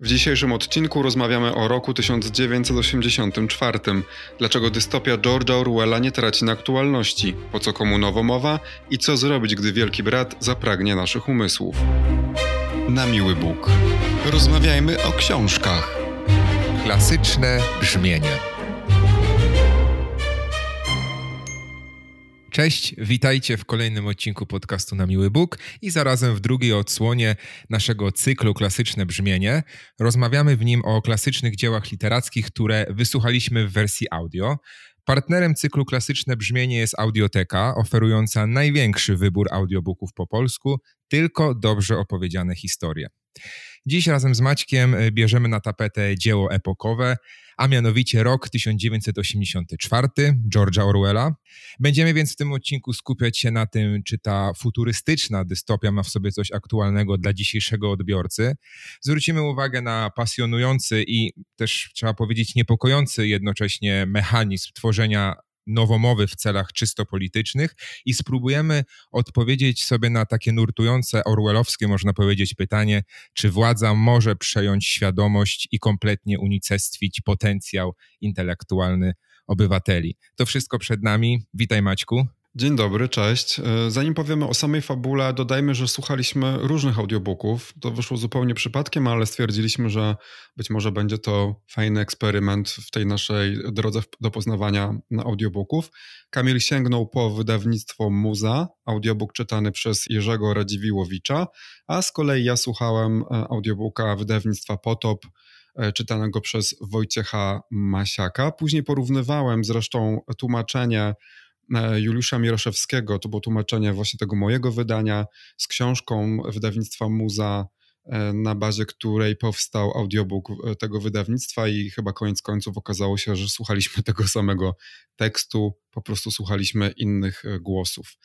W dzisiejszym odcinku rozmawiamy o roku 1984. Dlaczego dystopia George'a Orwella nie traci na aktualności? Po co komu nowomowa? I co zrobić, gdy Wielki Brat zapragnie naszych umysłów? Na miły Bóg. Rozmawiajmy o książkach. Klasyczne brzmienie. Cześć, witajcie w kolejnym odcinku podcastu na Miły Bóg i zarazem w drugiej odsłonie naszego cyklu Klasyczne Brzmienie. Rozmawiamy w nim o klasycznych dziełach literackich, które wysłuchaliśmy w wersji audio. Partnerem cyklu Klasyczne Brzmienie jest Audioteka, oferująca największy wybór audiobooków po polsku, tylko dobrze opowiedziane historie. Dziś razem z Maćkiem bierzemy na tapetę dzieło epokowe, a mianowicie rok 1984 George'a Orwella. Będziemy więc w tym odcinku skupiać się na tym, czy ta futurystyczna dystopia ma w sobie coś aktualnego dla dzisiejszego odbiorcy. Zwrócimy uwagę na pasjonujący i też trzeba powiedzieć niepokojący jednocześnie mechanizm tworzenia nowomowy w celach czysto politycznych i spróbujemy odpowiedzieć sobie na takie nurtujące orwellowskie, można powiedzieć, pytanie, czy władza może przejąć świadomość i kompletnie unicestwić potencjał intelektualny obywateli. To wszystko przed nami. Witaj Maćku. Dzień dobry, cześć. E, zanim powiemy o samej fabule, dodajmy, że słuchaliśmy różnych audiobooków. To wyszło zupełnie przypadkiem, ale stwierdziliśmy, że być może będzie to fajny eksperyment w tej naszej drodze do poznawania audiobooków. Kamil sięgnął po wydawnictwo Muza, audiobook czytany przez Jerzego Radziwiłowicza, a z kolei ja słuchałem e, audiobooka wydawnictwa Potop, e, czytanego przez Wojciecha Masiaka. Później porównywałem zresztą tłumaczenie Juliusza Miroszewskiego, to było tłumaczenie właśnie tego mojego wydania z książką wydawnictwa Muza, e, na bazie której powstał audiobook e, tego wydawnictwa i chyba koniec końców okazało się, że słuchaliśmy tego samego tekstu, po prostu słuchaliśmy innych głosów.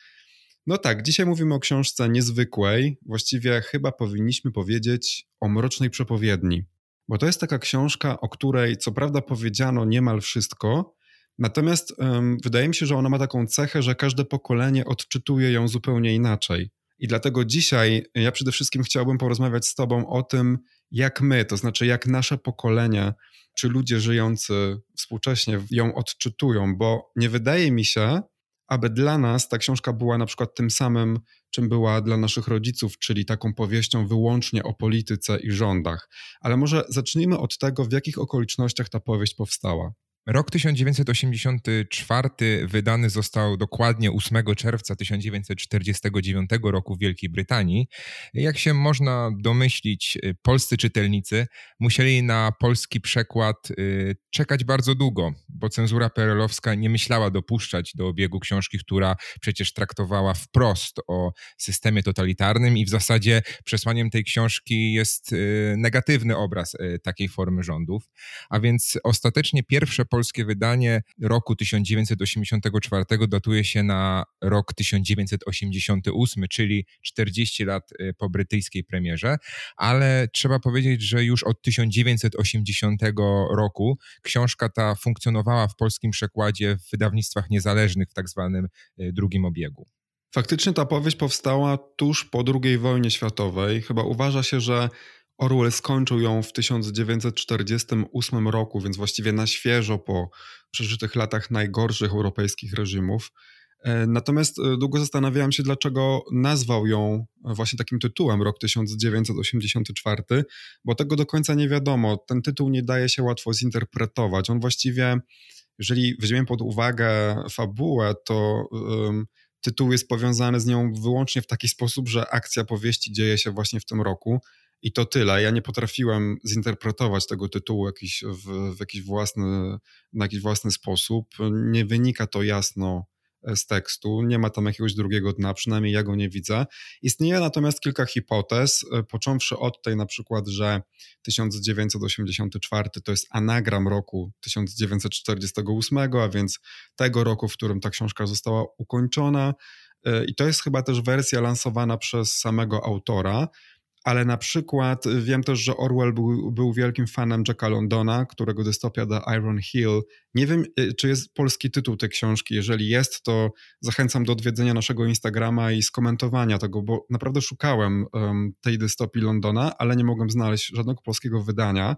No tak, dzisiaj mówimy o książce niezwykłej, właściwie chyba powinniśmy powiedzieć o mrocznej przepowiedni, bo to jest taka książka, o której co prawda powiedziano niemal wszystko, Natomiast um, wydaje mi się, że ona ma taką cechę, że każde pokolenie odczytuje ją zupełnie inaczej. I dlatego dzisiaj ja przede wszystkim chciałbym porozmawiać z Tobą o tym, jak my, to znaczy jak nasze pokolenie, czy ludzie żyjący współcześnie ją odczytują, bo nie wydaje mi się, aby dla nas ta książka była na przykład tym samym, czym była dla naszych rodziców, czyli taką powieścią wyłącznie o polityce i rządach. Ale może zacznijmy od tego, w jakich okolicznościach ta powieść powstała. Rok 1984 wydany został dokładnie 8 czerwca 1949 roku w Wielkiej Brytanii. Jak się można domyślić, polscy czytelnicy musieli na polski przekład y, czekać bardzo długo, bo cenzura perelowska nie myślała dopuszczać do obiegu książki, która przecież traktowała wprost o systemie totalitarnym i w zasadzie przesłaniem tej książki jest y, negatywny obraz y, takiej formy rządów. A więc ostatecznie pierwsze polskie wydanie roku 1984 datuje się na rok 1988, czyli 40 lat y, po brytyjskiej premierze, ale trzeba powiedzieć, że już od 1980 roku książka ta funkcjonowała w polskim przekładzie w wydawnictwach niezależnych w tak zwanym y, drugim obiegu. Faktycznie ta powieść powstała tuż po II wojnie światowej. Chyba uważa się, że Orwell skończył ją w 1948 roku, więc właściwie na świeżo po przeżytych latach najgorszych europejskich reżimów. E, natomiast e, długo zastanawiałem się, dlaczego nazwał ją właśnie takim tytułem rok 1984, bo tego do końca nie wiadomo. Ten tytuł nie daje się łatwo zinterpretować. On właściwie, jeżeli weźmiemy pod uwagę fabułę, to um, tytuł jest powiązany z nią wyłącznie w taki sposób, że akcja powieści dzieje się właśnie w tym roku. I to tyle. Ja nie potrafiłem zinterpretować tego tytułu jakiś w, w jakiś własny, na jakiś własny sposób. Nie wynika to jasno e, z tekstu, nie ma tam jakiegoś drugiego dna, przynajmniej ja go nie widzę. Istnieje natomiast kilka hipotez, e, począwszy od tej na przykład, że 1984 to jest anagram roku 1948, a więc tego roku, w którym ta książka została ukończona. E, I to jest chyba też wersja lansowana przez samego autora ale na przykład wiem też, że Orwell był, był wielkim fanem Jacka Londona, którego dystopia The Iron Hill. Nie wiem, y, czy jest polski tytuł tej książki. Jeżeli jest, to zachęcam do odwiedzenia naszego Instagrama i skomentowania tego, bo naprawdę szukałem um, tej dystopii Londona, ale nie mogłem znaleźć żadnego polskiego wydania,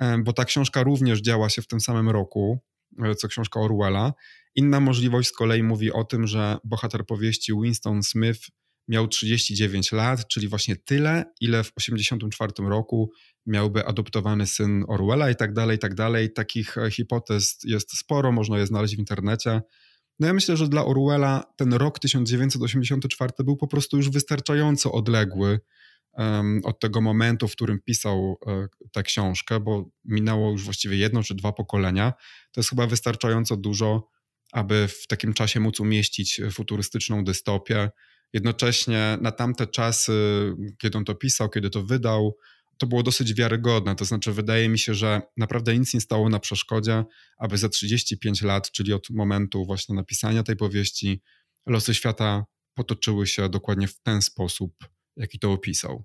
um, bo ta książka również działa się w tym samym roku, e, co książka Orwella. Inna możliwość z kolei mówi o tym, że bohater powieści Winston Smith miał 39 lat, czyli właśnie tyle, ile w 1984 roku miałby adoptowany syn Orwella i tak dalej, i tak dalej. Takich e, hipotez jest sporo, można je znaleźć w internecie. No ja myślę, że dla Orwella ten rok 1984 był po prostu już wystarczająco odległy um, od tego momentu, w którym pisał um, tę książkę, bo minęło już właściwie jedno czy dwa pokolenia. To jest chyba wystarczająco dużo, aby w takim czasie móc umieścić futurystyczną dystopię, Jednocześnie na tamte czasy, kiedy on to pisał, kiedy to wydał, to było dosyć wiarygodne. To znaczy, wydaje mi się, że naprawdę nic nie stało na przeszkodzie, aby za 35 lat, czyli od momentu właśnie napisania tej powieści, losy świata potoczyły się dokładnie w ten sposób, jaki to opisał.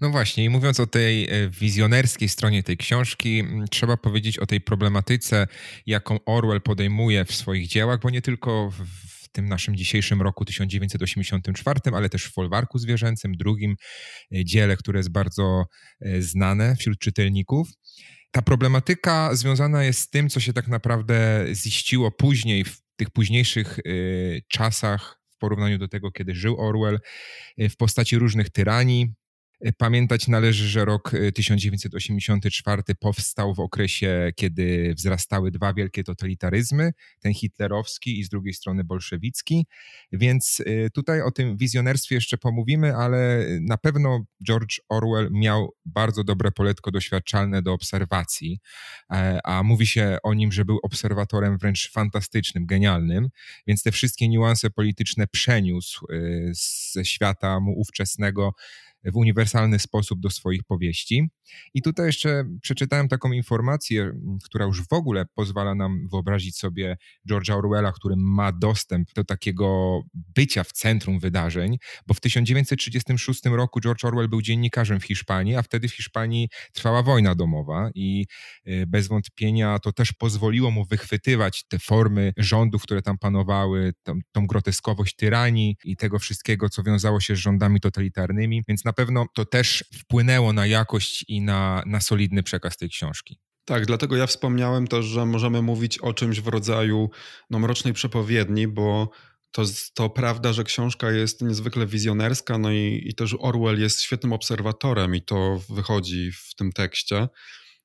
No właśnie, i mówiąc o tej e, wizjonerskiej stronie tej książki, trzeba powiedzieć o tej problematyce, jaką Orwell podejmuje w swoich dziełach, bo nie tylko w tym naszym dzisiejszym roku 1984, ale też w folwarku zwierzęcym, drugim e, dziele, które jest bardzo e, znane wśród czytelników. Ta problematyka związana jest z tym, co się tak naprawdę ziściło później, w tych późniejszych e, czasach, w porównaniu do tego, kiedy żył Orwell, w postaci różnych tyranii, Pamiętać należy, że rok 1984 y, powstał w okresie, kiedy wzrastały dwa wielkie totalitaryzmy, ten hitlerowski i z drugiej strony bolszewicki. Więc y, tutaj o tym wizjonerstwie jeszcze pomówimy, ale na pewno George Orwell miał bardzo dobre poletko doświadczalne do obserwacji, e, a mówi się o nim, że był obserwatorem wręcz fantastycznym, genialnym, więc te wszystkie niuanse polityczne przeniósł ze świata mu ówczesnego w uniwersalny sposób do swoich powieści. I tutaj jeszcze przeczytałem taką informację, która już w ogóle pozwala nam wyobrazić sobie George'a Orwella, który ma dostęp do takiego bycia w centrum wydarzeń, bo w 1936 roku George Orwell był dziennikarzem w Hiszpanii, a wtedy w Hiszpanii trwała wojna domowa i y, bez wątpienia to też pozwoliło mu wychwytywać te formy rządów, które tam panowały, tą, tą groteskowość tyranii i tego wszystkiego, co wiązało się z rządami totalitarnymi, więc na na pewno to też wpłynęło na jakość i na, na solidny przekaz tej książki. Tak, dlatego ja wspomniałem też, że możemy mówić o czymś w rodzaju no, mrocznej przepowiedni, bo to, to prawda, że książka jest niezwykle wizjonerska, no i, i też Orwell jest świetnym obserwatorem i to wychodzi w tym tekście.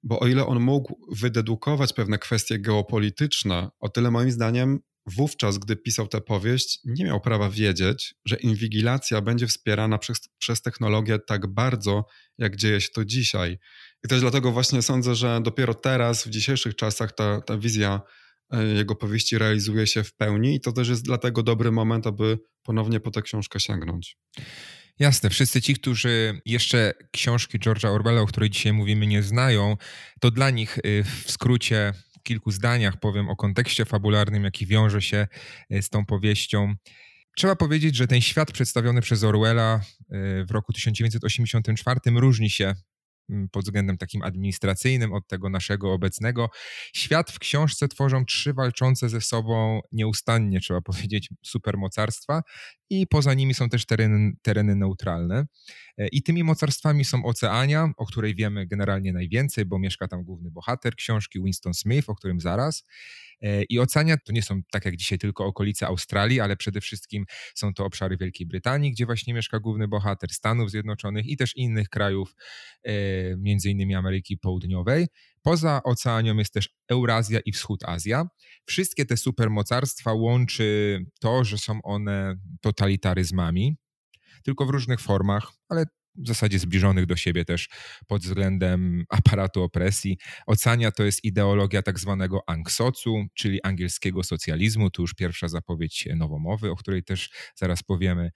Bo o ile on mógł wydedukować pewne kwestie geopolityczne, o tyle moim zdaniem wówczas, gdy pisał tę powieść, nie miał prawa wiedzieć, że inwigilacja będzie wspierana przez, przez technologię tak bardzo, jak dzieje się to dzisiaj. I też dlatego właśnie sądzę, że dopiero teraz, w dzisiejszych czasach, ta, ta wizja e, jego powieści realizuje się w pełni, i to też jest dlatego dobry moment, aby ponownie po tę książkę sięgnąć. Jasne, wszyscy ci, którzy jeszcze książki George'a Orwella, o której dzisiaj mówimy, nie znają, to dla nich y, w skrócie kilku zdaniach powiem o kontekście fabularnym, jaki wiąże się e, z tą powieścią. Trzeba powiedzieć, że ten świat przedstawiony przez Orwella e, w roku 1984 różni się pod względem takim administracyjnym od tego naszego obecnego. Świat w książce tworzą trzy walczące ze sobą nieustannie, trzeba powiedzieć, supermocarstwa i poza nimi są też tereny, tereny neutralne. E, I tymi mocarstwami są Oceania, o której wiemy generalnie najwięcej, bo mieszka tam główny bohater książki Winston Smith, o którym zaraz. E, I Oceania to nie są tak jak dzisiaj tylko okolice Australii, ale przede wszystkim są to obszary Wielkiej Brytanii, gdzie właśnie mieszka główny bohater Stanów Zjednoczonych i też innych krajów, e, między innymi Ameryki Południowej. Poza Oceanią jest też Eurazja i Wschód Azja. Wszystkie te supermocarstwa łączy to, że są one totalitaryzmami, tylko w różnych formach, ale w zasadzie zbliżonych do siebie też pod względem aparatu opresji. Ocania to jest ideologia tak zwanego angsocu, czyli angielskiego socjalizmu. Tu już pierwsza zapowiedź nowomowy, o której też zaraz powiemy.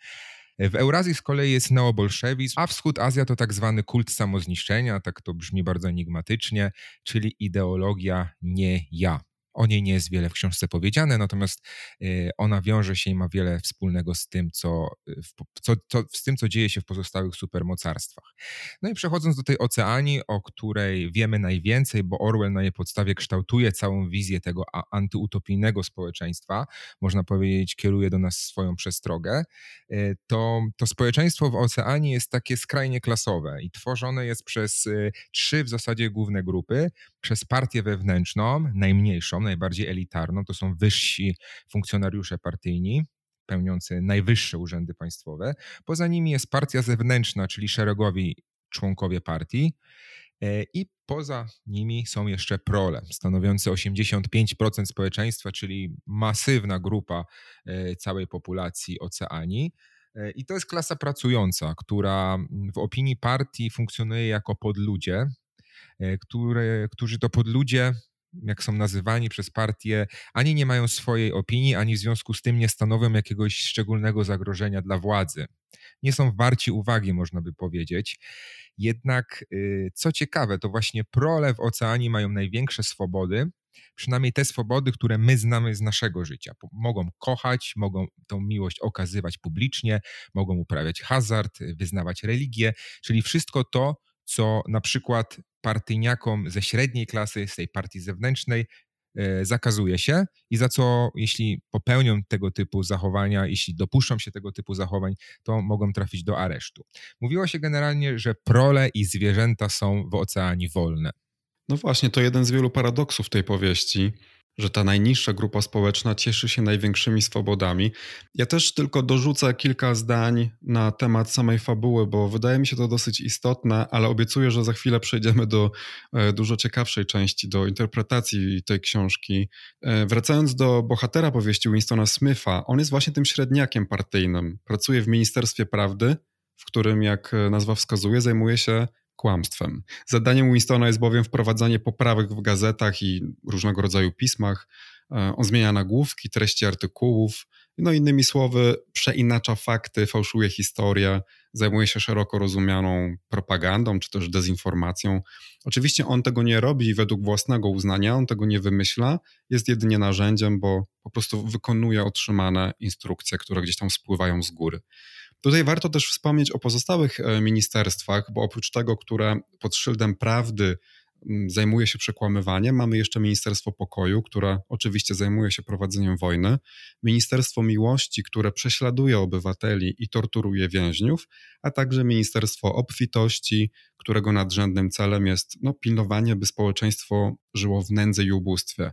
W Eurazji z kolei jest neobolszewizm, a wschód Azja to tak zwany kult samozniszczenia, tak to brzmi bardzo enigmatycznie, czyli ideologia nie ja. O niej nie jest wiele w książce powiedziane, natomiast y, ona wiąże się i ma wiele wspólnego z tym, co, y, co, co, z tym, co dzieje się w pozostałych supermocarstwach. No i przechodząc do tej oceanii, o której wiemy najwięcej, bo Orwell na jej podstawie kształtuje całą wizję tego antyutopijnego społeczeństwa, można powiedzieć, kieruje do nas swoją przestrogę, y, to, to społeczeństwo w oceanii jest takie skrajnie klasowe i tworzone jest przez trzy w zasadzie główne grupy, przez partię wewnętrzną, najmniejszą, najbardziej elitarną, to są wyżsi funkcjonariusze partyjni, pełniący najwyższe urzędy państwowe. Poza nimi jest partia zewnętrzna, czyli szeregowi członkowie partii. E, I poza nimi są jeszcze prole, stanowiące 85% społeczeństwa, czyli masywna grupa e, całej populacji Oceanii. E, I to jest klasa pracująca, która w opinii partii funkcjonuje jako podludzie, które, którzy to podludzie jak są nazywani przez partię, ani nie mają swojej opinii, ani w związku z tym nie stanowią jakiegoś szczególnego zagrożenia dla władzy. Nie są warci uwagi, można by powiedzieć. Jednak, y, co ciekawe, to właśnie prole w oceanie mają największe swobody, przynajmniej te swobody, które my znamy z naszego życia. Mogą kochać, mogą tą miłość okazywać publicznie, mogą uprawiać hazard, wyznawać religię, czyli wszystko to, co na przykład partyjniakom ze średniej klasy, z tej partii zewnętrznej, e, zakazuje się i za co, jeśli popełnią tego typu zachowania, jeśli dopuszczą się tego typu zachowań, to mogą trafić do aresztu. Mówiło się generalnie, że prole i zwierzęta są w oceanie wolne. No właśnie, to jeden z wielu paradoksów tej powieści że ta najniższa grupa społeczna cieszy się największymi swobodami. Ja też tylko dorzucę kilka zdań na temat samej fabuły, bo wydaje mi się to dosyć istotne, ale obiecuję, że za chwilę przejdziemy do e, dużo ciekawszej części, do interpretacji tej książki. E, wracając do bohatera powieści Winstona Smitha, on jest właśnie tym średniakiem partyjnym. Pracuje w Ministerstwie Prawdy, w którym, jak nazwa wskazuje, zajmuje się kłamstwem. Zadaniem Winstona jest bowiem wprowadzanie poprawek w gazetach i różnego rodzaju pismach. E, on zmienia nagłówki, treści artykułów, no innymi słowy, przeinacza fakty, fałszuje historię, zajmuje się szeroko rozumianą propagandą czy też dezinformacją. Oczywiście on tego nie robi według własnego uznania, on tego nie wymyśla, jest jedynie narzędziem, bo po prostu wykonuje otrzymane instrukcje, które gdzieś tam spływają z góry. Tutaj warto też wspomnieć o pozostałych e, ministerstwach, bo oprócz tego, które pod szyldem prawdy mm, zajmuje się przekłamywaniem. Mamy jeszcze Ministerstwo Pokoju, które oczywiście zajmuje się prowadzeniem wojny, Ministerstwo Miłości, które prześladuje obywateli i torturuje więźniów, a także Ministerstwo Obfitości, którego nadrzędnym celem jest no, pilnowanie, by społeczeństwo żyło w nędzy i ubóstwie.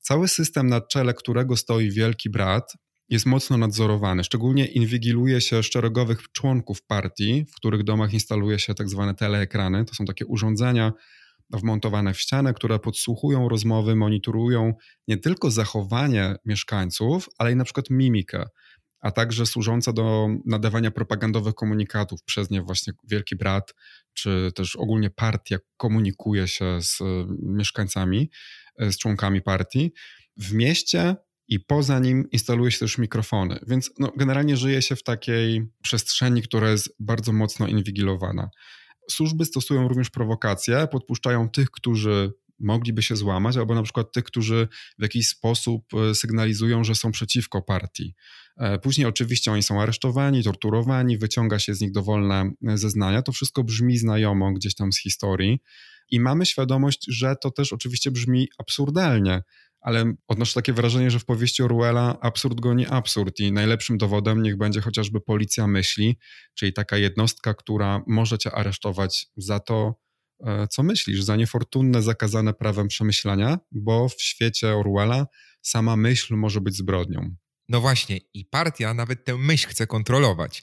Cały system, na czele którego stoi Wielki Brat, jest mocno nadzorowany. Szczególnie inwigiluje się szeregowych członków partii, w których domach instaluje się tak zwane teleekrany. To są takie urządzenia wmontowane w ścianę, które podsłuchują rozmowy, monitorują nie tylko zachowanie mieszkańców, ale i na przykład mimikę, a także służące do nadawania propagandowych komunikatów przez nie właśnie Wielki Brat, czy też ogólnie partia komunikuje się z mieszkańcami, z członkami partii. W mieście i poza nim instaluje się też mikrofony. Więc no, generalnie żyje się w takiej przestrzeni, która jest bardzo mocno inwigilowana. Służby stosują również prowokacje, podpuszczają tych, którzy mogliby się złamać, albo na przykład tych, którzy w jakiś sposób e, sygnalizują, że są przeciwko partii. E, później oczywiście oni są aresztowani, torturowani, wyciąga się z nich dowolne e, zeznania. To wszystko brzmi znajomo gdzieś tam z historii. I mamy świadomość, że to też oczywiście brzmi absurdalnie, ale odnoszę takie wrażenie, że w powieści Orwella absurd goni absurd i najlepszym dowodem niech będzie chociażby policja myśli, czyli taka jednostka, która może cię aresztować za to, e, co myślisz, za niefortunne, zakazane prawem przemyślania, bo w świecie Orwella sama myśl może być zbrodnią. No właśnie, i partia nawet tę myśl chce kontrolować.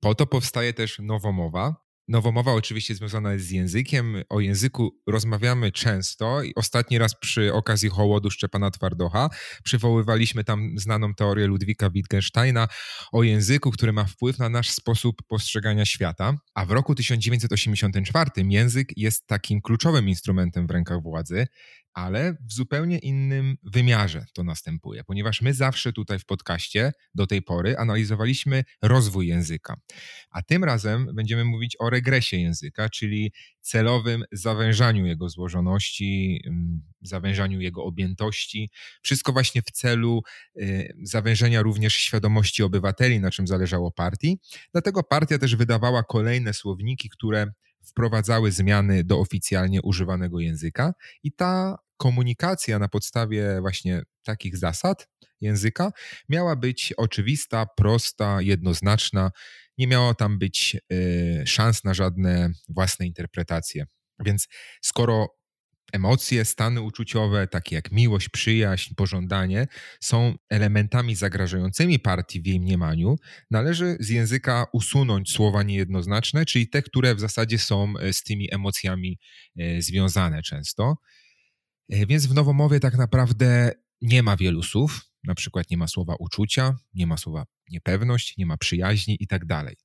Po to powstaje też nowomowa, Nowomowa oczywiście związana jest z językiem. O języku rozmawiamy często i ostatni raz przy okazji hołodu Szczepana Twardocha przywoływaliśmy tam znaną teorię Ludwika Wittgensteina o języku, który ma wpływ na nasz sposób postrzegania świata. A w roku 1984 język jest takim kluczowym instrumentem w rękach władzy, ale w zupełnie innym wymiarze to następuje, ponieważ my zawsze tutaj w podcaście do tej pory analizowaliśmy rozwój języka, a tym razem będziemy mówić o regresie języka, czyli celowym zawężaniu jego złożoności, mm, zawężaniu jego objętości. Wszystko właśnie w celu y, zawężenia również świadomości obywateli, na czym zależało partii. Dlatego partia też wydawała kolejne słowniki, które wprowadzały zmiany do oficjalnie używanego języka i ta komunikacja na podstawie właśnie takich zasad języka miała być oczywista, prosta, jednoznaczna. Nie miało tam być y, szans na żadne własne interpretacje. Więc skoro emocje, stany uczuciowe, takie jak miłość, przyjaźń, pożądanie, są elementami zagrażającymi partii w jej mniemaniu, należy z języka usunąć słowa niejednoznaczne, czyli te, które w zasadzie są e, z tymi emocjami e, związane często. E, więc w nowomowie tak naprawdę nie ma wielu słów, na przykład nie ma słowa uczucia, nie ma słowa niepewność, nie ma przyjaźni i tak dalej.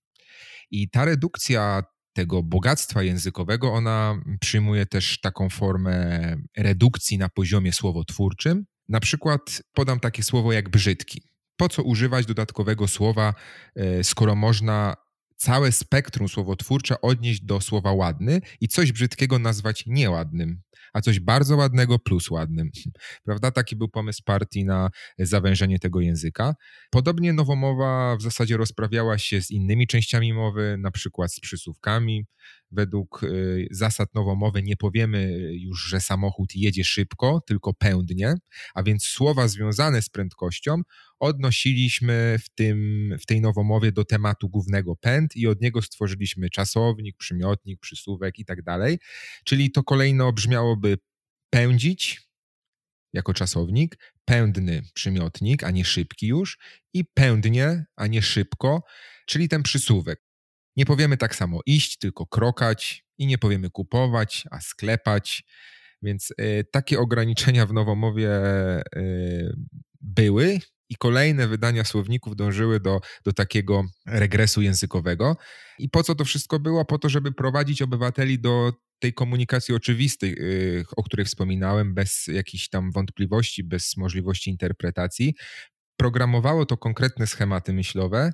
I ta redukcja tego bogactwa językowego, ona przyjmuje też taką formę redukcji na poziomie słowotwórczym. Na przykład podam takie słowo jak brzydki. Po co używać dodatkowego słowa, e, skoro można całe spektrum słowotwórcze odnieść do słowa ładny i coś brzydkiego nazwać nieładnym, a coś bardzo ładnego plus ładnym. Prawda? Taki był pomysł partii na zawężenie tego języka. Podobnie nowomowa w zasadzie rozprawiała się z innymi częściami mowy, na przykład z przysłówkami. Według y, zasad nowomowy nie powiemy już, że samochód jedzie szybko, tylko pędnie, a więc słowa związane z prędkością odnosiliśmy w, tym, w tej nowomowie do tematu głównego pęd i od niego stworzyliśmy czasownik, przymiotnik, przysłówek i tak dalej. Czyli to kolejno brzmiałoby pędzić jako czasownik, pędny przymiotnik, a nie szybki już i pędnie, a nie szybko, czyli ten przysłówek. Nie powiemy tak samo iść, tylko krokać i nie powiemy kupować, a sklepać. Więc y, takie ograniczenia w nowomowie y, były i kolejne wydania słowników dążyły do, do takiego regresu językowego. I po co to wszystko było? Po to, żeby prowadzić obywateli do tej komunikacji oczywistej, y, o której wspominałem, bez jakichś tam wątpliwości, bez możliwości interpretacji. Programowało to konkretne schematy myślowe,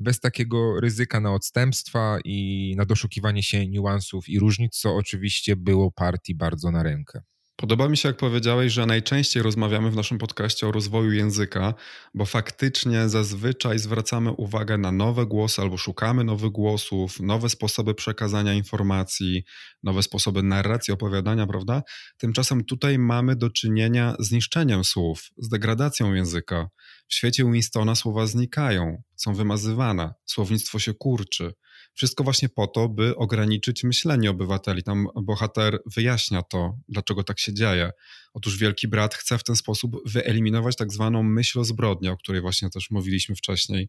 bez takiego ryzyka na odstępstwa i na doszukiwanie się niuansów i różnic, co oczywiście było partii bardzo na rękę. Podoba mi się, jak powiedziałeś, że najczęściej rozmawiamy w naszym podcaście o rozwoju języka, bo faktycznie zazwyczaj zwracamy uwagę na nowe głosy albo szukamy nowych głosów, nowe sposoby przekazania informacji, nowe sposoby narracji, opowiadania, prawda? Tymczasem tutaj mamy do czynienia z niszczeniem słów, z degradacją języka. W świecie Winstona słowa znikają, są wymazywane, słownictwo się kurczy. Wszystko właśnie po to, by ograniczyć myślenie obywateli. Tam bohater wyjaśnia to, dlaczego tak się dzieje. Otóż Wielki Brat chce w ten sposób wyeliminować tak zwaną myśl o zbrodni, o której właśnie też mówiliśmy wcześniej.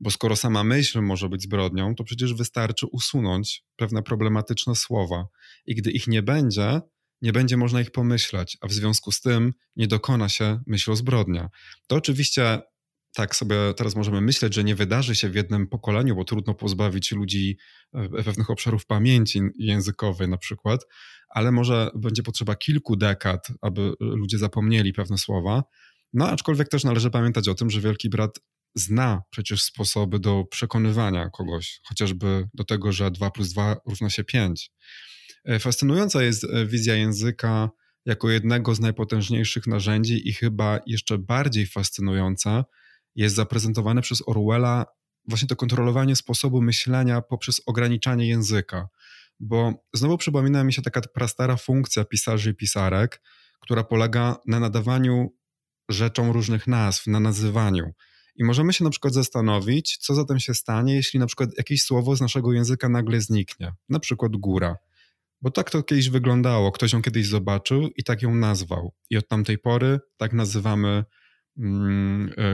Bo skoro sama myśl może być zbrodnią, to przecież wystarczy usunąć pewne problematyczne słowa. I gdy ich nie będzie, nie będzie można ich pomyśleć, a w związku z tym nie dokona się myśl o zbrodnia. To oczywiście tak sobie teraz możemy myśleć, że nie wydarzy się w jednym pokoleniu, bo trudno pozbawić ludzi e, pewnych obszarów pamięci językowej na przykład, ale może będzie potrzeba kilku dekad, aby ludzie zapomnieli pewne słowa. No, aczkolwiek też należy pamiętać o tym, że Wielki Brat zna przecież sposoby do przekonywania kogoś, chociażby do tego, że 2 plus 2 równa się 5. E, fascynująca jest e, wizja języka jako jednego z najpotężniejszych narzędzi i chyba jeszcze bardziej fascynująca jest zaprezentowane przez Orwella właśnie to kontrolowanie sposobu myślenia poprzez ograniczanie języka. Bo znowu przypomina mi się taka prastara funkcja pisarzy i pisarek, która polega na nadawaniu rzeczom różnych nazw, na nazywaniu. I możemy się na przykład zastanowić, co zatem się stanie, jeśli na przykład jakieś słowo z naszego języka nagle zniknie, na przykład góra. Bo tak to kiedyś wyglądało. Ktoś ją kiedyś zobaczył i tak ją nazwał. I od tamtej pory tak nazywamy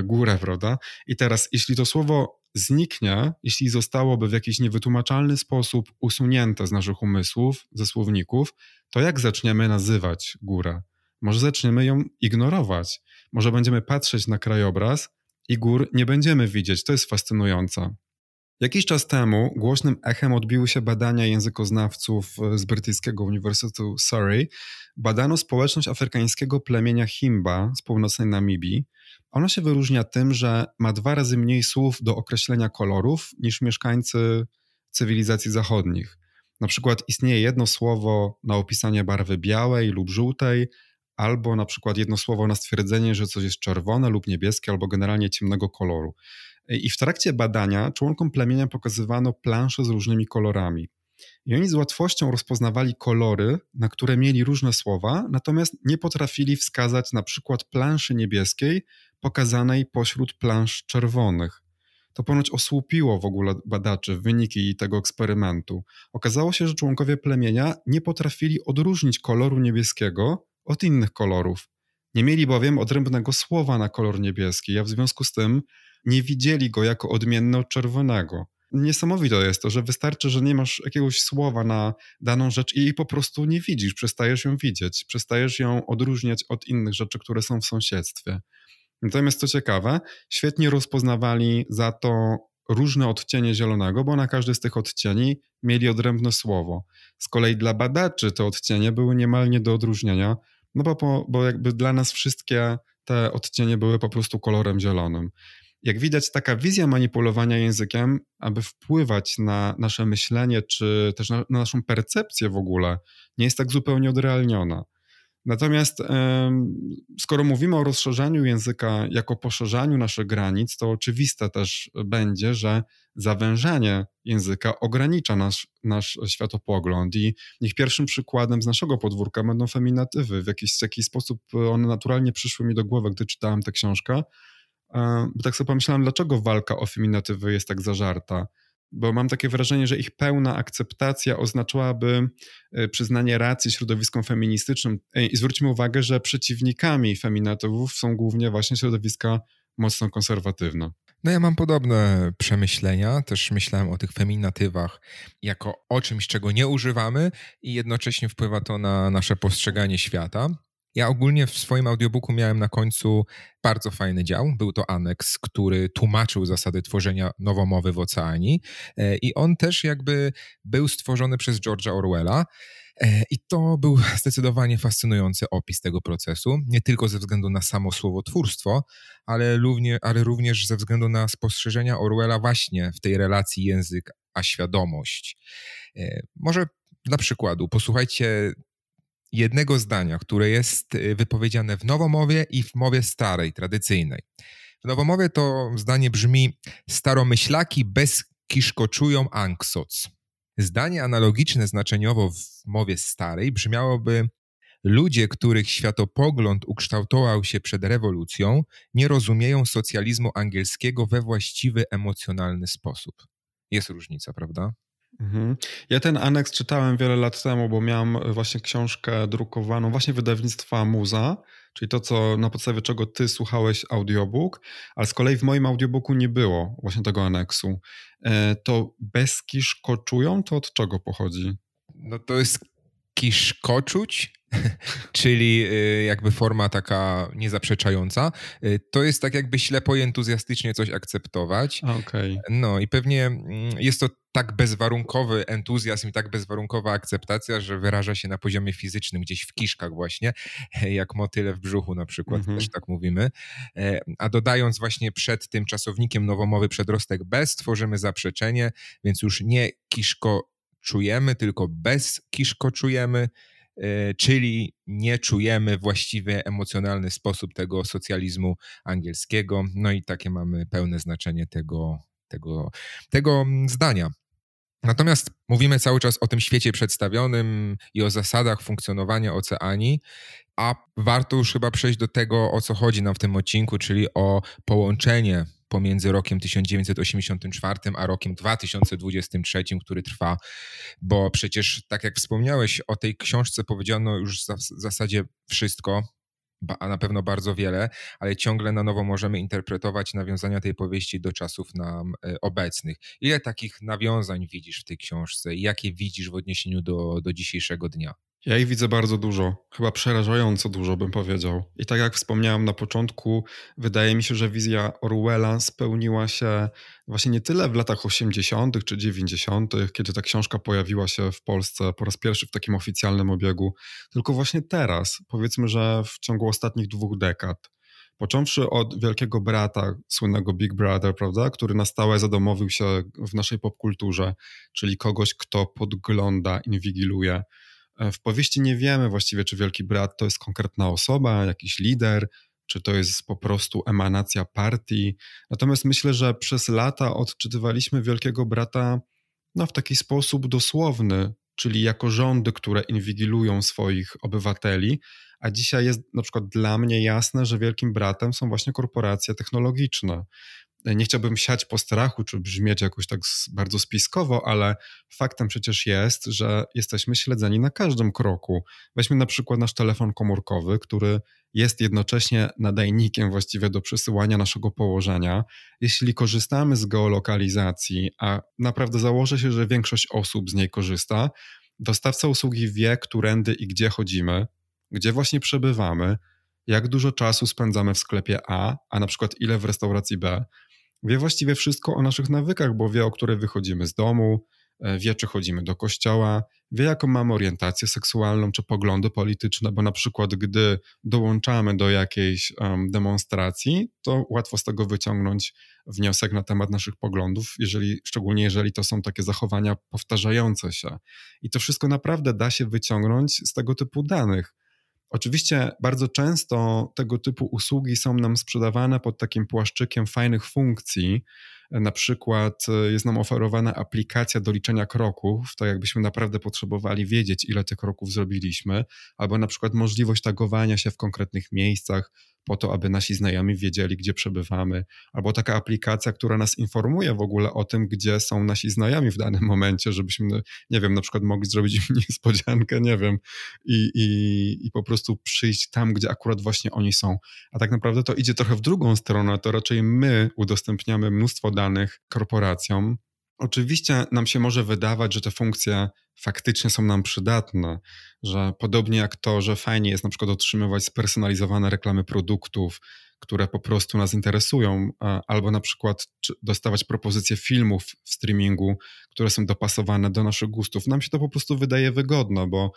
górę, prawda? I teraz, jeśli to słowo zniknie, jeśli zostałoby w jakiś niewytłumaczalny sposób usunięte z naszych umysłów, ze słowników, to jak zaczniemy nazywać górę? Może zaczniemy ją ignorować. Może będziemy patrzeć na krajobraz i gór nie będziemy widzieć. To jest fascynujące. Jakiś czas temu głośnym echem odbiły się badania językoznawców z brytyjskiego Uniwersytetu Surrey. Badano społeczność afrykańskiego plemienia Himba z północnej Namibii. Ono się wyróżnia tym, że ma dwa razy mniej słów do określenia kolorów niż mieszkańcy cywilizacji zachodnich. Na przykład istnieje jedno słowo na opisanie barwy białej lub żółtej, albo na przykład jedno słowo na stwierdzenie, że coś jest czerwone lub niebieskie, albo generalnie ciemnego koloru. I w trakcie badania członkom plemienia pokazywano plansze z różnymi kolorami. I oni z łatwością rozpoznawali kolory, na które mieli różne słowa, natomiast nie potrafili wskazać na przykład planszy niebieskiej pokazanej pośród plansz czerwonych. To ponoć osłupiło w ogóle badaczy wyniki tego eksperymentu. Okazało się, że członkowie plemienia nie potrafili odróżnić koloru niebieskiego od innych kolorów. Nie mieli bowiem odrębnego słowa na kolor niebieski, a w związku z tym nie widzieli go jako odmienny od czerwonego. Niesamowite jest to, że wystarczy, że nie masz jakiegoś słowa na daną rzecz i jej po prostu nie widzisz, przestajesz ją widzieć, przestajesz ją odróżniać od innych rzeczy, które są w sąsiedztwie. Natomiast co ciekawe, świetnie rozpoznawali za to różne odcienie zielonego, bo na każdy z tych odcieni mieli odrębne słowo. Z kolei dla badaczy te odcienie były niemal nie do odróżnienia, no bo, bo jakby dla nas wszystkie te odcienie były po prostu kolorem zielonym. Jak widać, taka wizja manipulowania językiem, aby wpływać na nasze myślenie, czy też na, na naszą percepcję w ogóle, nie jest tak zupełnie odrealniona. Natomiast skoro mówimy o rozszerzaniu języka jako poszerzaniu naszych granic, to oczywiste też będzie, że zawężanie języka ogranicza nasz, nasz światopogląd i niech pierwszym przykładem z naszego podwórka będą feminatywy. W jakiś, w jakiś sposób one naturalnie przyszły mi do głowy, gdy czytałem tę książkę, bo tak sobie pomyślałem, dlaczego walka o feminatywy jest tak zażarta bo mam takie wrażenie, że ich pełna akceptacja oznaczałaby e, przyznanie racji środowiskom feministycznym. I zwróćmy uwagę, że przeciwnikami feminatywów są głównie właśnie środowiska mocno konserwatywne. No ja mam podobne przemyślenia, też myślałem o tych feminatywach jako o czymś, czego nie używamy i jednocześnie wpływa to na nasze postrzeganie świata. Ja ogólnie w swoim audiobooku miałem na końcu bardzo fajny dział. Był to aneks, który tłumaczył zasady tworzenia nowomowy w oceanii e, i on też jakby był stworzony przez George'a Orwella. E, I to był zdecydowanie fascynujący opis tego procesu, nie tylko ze względu na samo słowotwórstwo, ale, równie, ale również ze względu na spostrzeżenia Orwella właśnie w tej relacji język a świadomość. E, może dla przykładu, posłuchajcie jednego zdania, które jest y, wypowiedziane w nowomowie i w mowie starej, tradycyjnej. W nowomowie to zdanie brzmi: Staromyślaki bezkiszkoczują anksoc. Zdanie analogiczne znaczeniowo w mowie starej brzmiałoby: Ludzie, których światopogląd ukształtował się przed rewolucją, nie rozumieją socjalizmu angielskiego we właściwy emocjonalny sposób. Jest różnica, prawda? Mhm. Ja ten aneks czytałem wiele lat temu, bo miałem właśnie książkę drukowaną właśnie wydawnictwa Muza, czyli to, co na podstawie czego ty słuchałeś audiobook, ale z kolei w moim audiobooku nie było właśnie tego aneksu. E, to bezkiszkoczują, to od czego pochodzi? No to jest kiszkoczuć, czyli y, jakby forma taka niezaprzeczająca. Y, to jest tak jakby ślepo i entuzjastycznie coś akceptować. Okay. No i pewnie mm, jest to tak bezwarunkowy entuzjazm i tak bezwarunkowa akceptacja, że wyraża się na poziomie fizycznym, gdzieś w kiszkach właśnie, jak motyle w brzuchu na przykład, mm -hmm. też tak mówimy. E, a dodając właśnie przed tym czasownikiem nowomowy przedrostek bez, tworzymy zaprzeczenie, więc już nie kiszko czujemy, tylko bez kiszko czujemy, e, czyli nie czujemy właściwie emocjonalny sposób tego socjalizmu angielskiego. No i takie mamy pełne znaczenie tego, tego, tego zdania. Natomiast mówimy cały czas o tym świecie przedstawionym i o zasadach funkcjonowania oceanii, a warto już chyba przejść do tego, o co chodzi nam w tym odcinku, czyli o połączenie pomiędzy rokiem 1984 a rokiem 2023, który trwa, bo przecież, tak jak wspomniałeś, o tej książce powiedziano już w zasadzie wszystko, a na pewno bardzo wiele, ale ciągle na nowo możemy interpretować nawiązania tej powieści do czasów nam e, obecnych. Ile takich nawiązań widzisz w tej książce i jakie widzisz w odniesieniu do, do dzisiejszego dnia? Ja ich widzę bardzo dużo, chyba przerażająco dużo bym powiedział. I tak jak wspomniałem na początku, wydaje mi się, że wizja Orwella spełniła się właśnie nie tyle w latach 80. czy 90., kiedy ta książka pojawiła się w Polsce po raz pierwszy w takim oficjalnym obiegu, tylko właśnie teraz, powiedzmy, że w ciągu ostatnich dwóch dekad. Począwszy od wielkiego brata, słynnego Big Brother, prawda, który na stałe zadomowił się w naszej popkulturze, czyli kogoś, kto podgląda, inwigiluje w powieści nie wiemy właściwie, czy Wielki Brat to jest konkretna osoba, jakiś lider, czy to jest po prostu emanacja partii. Natomiast myślę, że przez lata odczytywaliśmy Wielkiego Brata no, w taki sposób dosłowny, czyli jako rządy, które inwigilują swoich obywateli, a dzisiaj jest na przykład dla mnie jasne, że Wielkim Bratem są właśnie korporacje technologiczne nie chciałbym siać po strachu, czy brzmieć jakoś tak bardzo spiskowo, ale faktem przecież jest, że jesteśmy śledzeni na każdym kroku. Weźmy na przykład nasz telefon komórkowy, który jest jednocześnie nadajnikiem właściwie do przesyłania naszego położenia. Jeśli korzystamy z geolokalizacji, a naprawdę założę się, że większość osób z niej korzysta, dostawca usługi wie, którędy i gdzie chodzimy, gdzie właśnie przebywamy, jak dużo czasu spędzamy w sklepie A, a na przykład ile w restauracji B, Wie właściwie wszystko o naszych nawykach, bo wie, o które wychodzimy z domu, e, wie, czy chodzimy do kościoła, wie, jaką mamy orientację seksualną czy poglądy polityczne, bo na przykład, gdy dołączamy do jakiejś um, demonstracji, to łatwo z tego wyciągnąć wniosek na temat naszych poglądów, jeżeli, szczególnie jeżeli to są takie zachowania powtarzające się. I to wszystko naprawdę da się wyciągnąć z tego typu danych. Oczywiście bardzo często tego typu usługi są nam sprzedawane pod takim płaszczykiem fajnych funkcji, na przykład e, jest nam oferowana aplikacja do liczenia kroków, to jakbyśmy naprawdę potrzebowali wiedzieć, ile tych kroków zrobiliśmy, albo na przykład możliwość tagowania się w konkretnych miejscach, po to, aby nasi znajomi wiedzieli, gdzie przebywamy, albo taka aplikacja, która nas informuje w ogóle o tym, gdzie są nasi znajomi w danym momencie, żebyśmy, nie wiem, na przykład mogli zrobić im niespodziankę, nie wiem, i, i, i po prostu przyjść tam, gdzie akurat właśnie oni są. A tak naprawdę to idzie trochę w drugą stronę, to raczej my udostępniamy mnóstwo danych korporacjom. Oczywiście nam się może wydawać, że te funkcje faktycznie są nam przydatne, że podobnie jak to, że fajnie jest na przykład otrzymywać spersonalizowane reklamy produktów, które po prostu nas interesują, albo na przykład dostawać propozycje filmów w streamingu, które są dopasowane do naszych gustów. Nam się to po prostu wydaje wygodne, bo